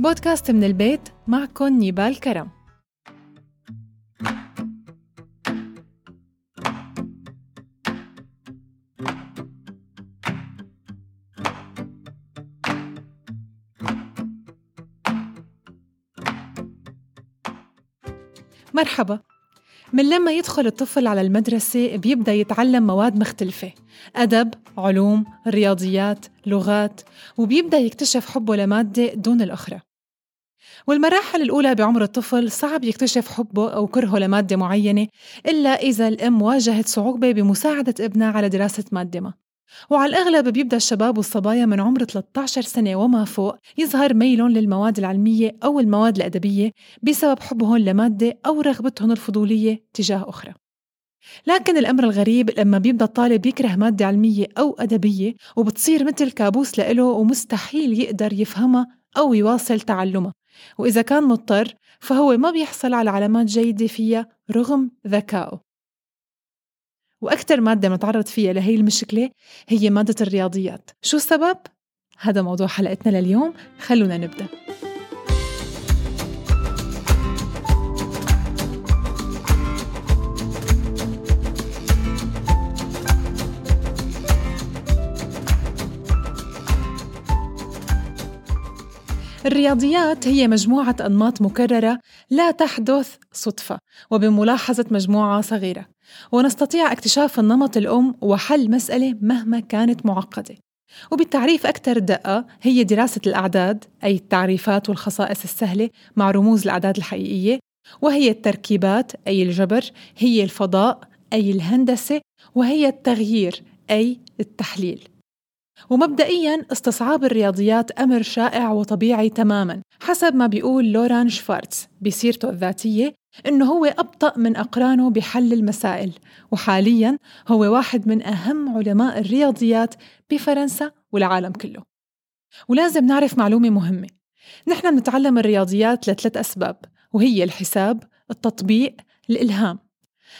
بودكاست من البيت معكم نيبال كرم. مرحبا. من لما يدخل الطفل على المدرسة بيبدأ يتعلم مواد مختلفة. أدب، علوم، رياضيات، لغات وبيبدأ يكتشف حبه لمادة دون الأخرى. والمراحل الأولى بعمر الطفل صعب يكتشف حبه أو كرهه لمادة معينة إلا إذا الأم واجهت صعوبة بمساعدة ابنها على دراسة مادة ما. وعلى الأغلب بيبدأ الشباب والصبايا من عمر 13 سنة وما فوق يظهر ميلهم للمواد العلمية أو المواد الأدبية بسبب حبهم لمادة أو رغبتهم الفضولية تجاه أخرى. لكن الأمر الغريب لما بيبدأ الطالب يكره مادة علمية أو أدبية وبتصير مثل كابوس لإله ومستحيل يقدر يفهمها أو يواصل تعلمها. وإذا كان مضطر فهو ما بيحصل على علامات جيدة فيها رغم ذكائه. وأكثر مادة بنتعرض فيها لهي المشكلة هي مادة الرياضيات. شو السبب؟ هذا موضوع حلقتنا لليوم خلونا نبدأ. الرياضيات هي مجموعة أنماط مكررة لا تحدث صدفة وبملاحظة مجموعة صغيرة. ونستطيع اكتشاف النمط الأم وحل مسألة مهما كانت معقدة. وبالتعريف أكثر دقة هي دراسة الأعداد أي التعريفات والخصائص السهلة مع رموز الأعداد الحقيقية وهي التركيبات أي الجبر هي الفضاء أي الهندسة وهي التغيير أي التحليل. ومبدئيا استصعاب الرياضيات أمر شائع وطبيعي تماما حسب ما بيقول لوران شفارتز بسيرته الذاتية إنه هو أبطأ من أقرانه بحل المسائل وحاليا هو واحد من أهم علماء الرياضيات بفرنسا والعالم كله. ولازم نعرف معلومة مهمة نحن بنتعلم الرياضيات لثلاث أسباب وهي الحساب التطبيق الإلهام.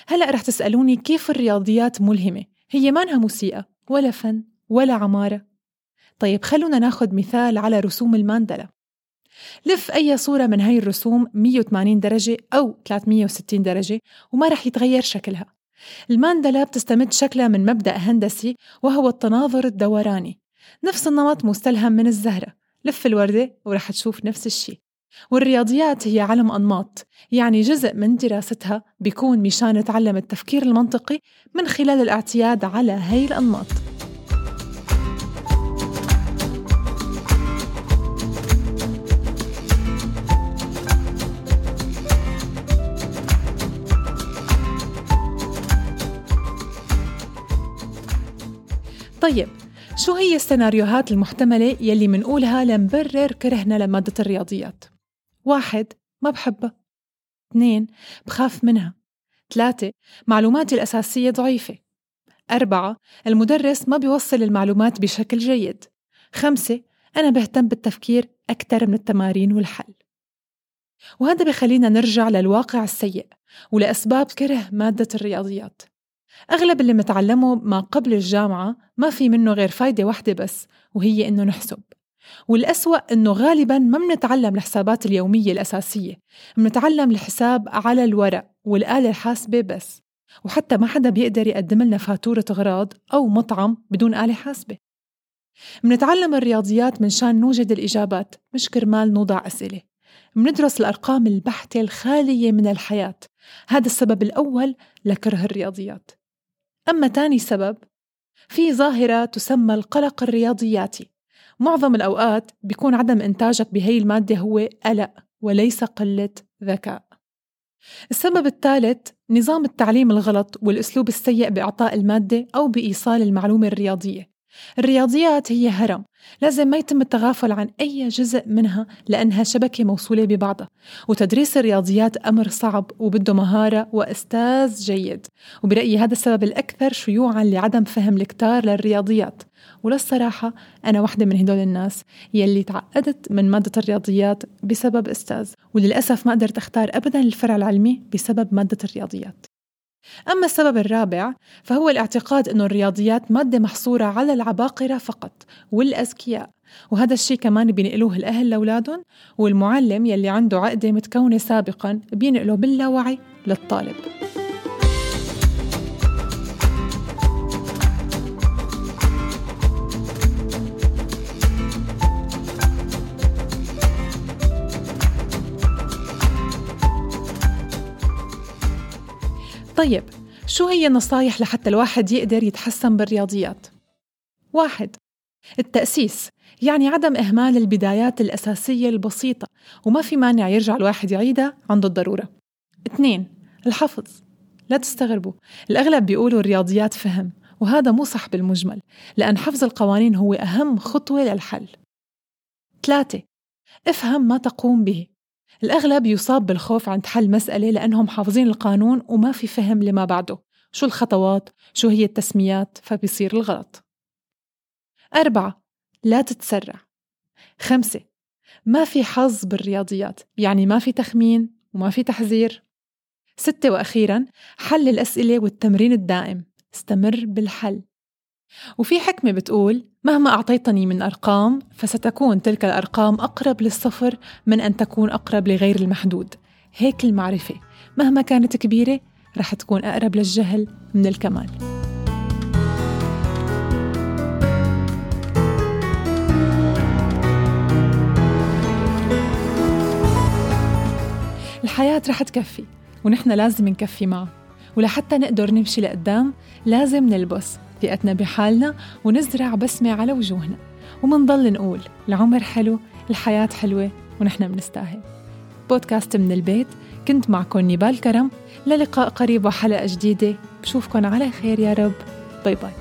هلأ رح تسألوني كيف الرياضيات ملهمة؟ هي مانها موسيقى ولا فن؟ ولا عمارة. طيب خلونا ناخد مثال على رسوم الماندلا. لف أي صورة من هاي الرسوم 180 درجة أو 360 درجة وما رح يتغير شكلها. الماندلا بتستمد شكلها من مبدأ هندسي وهو التناظر الدوراني. نفس النمط مستلهم من الزهرة. لف الوردة ورح تشوف نفس الشيء والرياضيات هي علم أنماط يعني جزء من دراستها بيكون مشان نتعلم التفكير المنطقي من خلال الاعتياد على هاي الأنماط. طيب شو هي السيناريوهات المحتملة يلي منقولها لنبرر كرهنا لمادة الرياضيات؟ واحد ما بحبها. اثنين بخاف منها. ثلاثة معلوماتي الأساسية ضعيفة. أربعة المدرس ما بيوصل المعلومات بشكل جيد. خمسة أنا بهتم بالتفكير أكثر من التمارين والحل. وهذا بخلينا نرجع للواقع السيء ولأسباب كره مادة الرياضيات. أغلب اللي متعلمه ما قبل الجامعة ما في منه غير فايدة واحدة بس وهي إنه نحسب. والأسوأ إنه غالباً ما منتعلم الحسابات اليومية الأساسية منتعلم الحساب على الورق والآلة الحاسبة بس. وحتى ما حدا بيقدر يقدم لنا فاتورة غراض أو مطعم بدون آلة حاسبة. منتعلم الرياضيات من شان نوجد الإجابات مش كرمال نوضع أسئلة. مندرس الأرقام البحتة الخالية من الحياة. هذا السبب الأول لكره الرياضيات. أما تاني سبب في ظاهرة تسمى القلق الرياضياتي. معظم الأوقات بيكون عدم إنتاجك بهي المادة هو قلق وليس قلة ذكاء. السبب الثالث نظام التعليم الغلط والأسلوب السيء بإعطاء المادة أو بإيصال المعلومة الرياضية. الرياضيات هي هرم. لازم ما يتم التغافل عن أي جزء منها لأنها شبكة موصولة ببعضها. وتدريس الرياضيات أمر صعب وبده مهارة وأستاذ جيد. وبرأيي هذا السبب الأكثر شيوعا لعدم فهم الكتار للرياضيات. وللصراحة أنا واحدة من هدول الناس يلي تعقدت من مادة الرياضيات بسبب أستاذ. وللأسف ما قدرت أختار أبدا الفرع العلمي بسبب مادة الرياضيات. أما السبب الرابع فهو الاعتقاد أن الرياضيات مادة محصورة على العباقرة فقط والأذكياء. وهذا الشيء كمان بينقلوه الأهل لأولادهم والمعلم يلي عنده عقدة متكونة سابقا بينقله باللاوعي للطالب. طيب شو هي النصايح لحتى الواحد يقدر يتحسن بالرياضيات؟ واحد التأسيس يعني عدم إهمال البدايات الأساسية البسيطة وما في مانع يرجع الواحد يعيدها عند الضرورة. اثنين الحفظ لا تستغربوا الأغلب بيقولوا الرياضيات فهم وهذا مو صح بالمجمل لأن حفظ القوانين هو أهم خطوة للحل. ثلاثة افهم ما تقوم به. الأغلب يصاب بالخوف عند حل مسألة لأنهم حافظين القانون وما في فهم لما بعده شو الخطوات؟ شو هي التسميات؟ فبيصير الغلط. أربعة لا تتسرع. خمسة ما في حظ بالرياضيات يعني ما في تخمين وما في تحذير. ستة وأخيرا حل الأسئلة والتمرين الدائم. استمر بالحل. وفي حكمة بتقول مهما أعطيتني من أرقام فستكون تلك الأرقام أقرب للصفر من أن تكون أقرب لغير المحدود. هيك المعرفة. مهما كانت كبيرة رح تكون أقرب للجهل من الكمال. الحياة رح تكفي ونحن لازم نكفي معه. ولحتى نقدر نمشي لقدام لازم نلبس. ثقتنا بحالنا ونزرع بسمة على وجوهنا. ومنضل نقول العمر حلو الحياة حلوة ونحن بنستاهل. بودكاست من البيت كنت معكم نيبال كرم. للقاء قريب وحلقة جديدة. بشوفكن على خير يا رب. bye bye.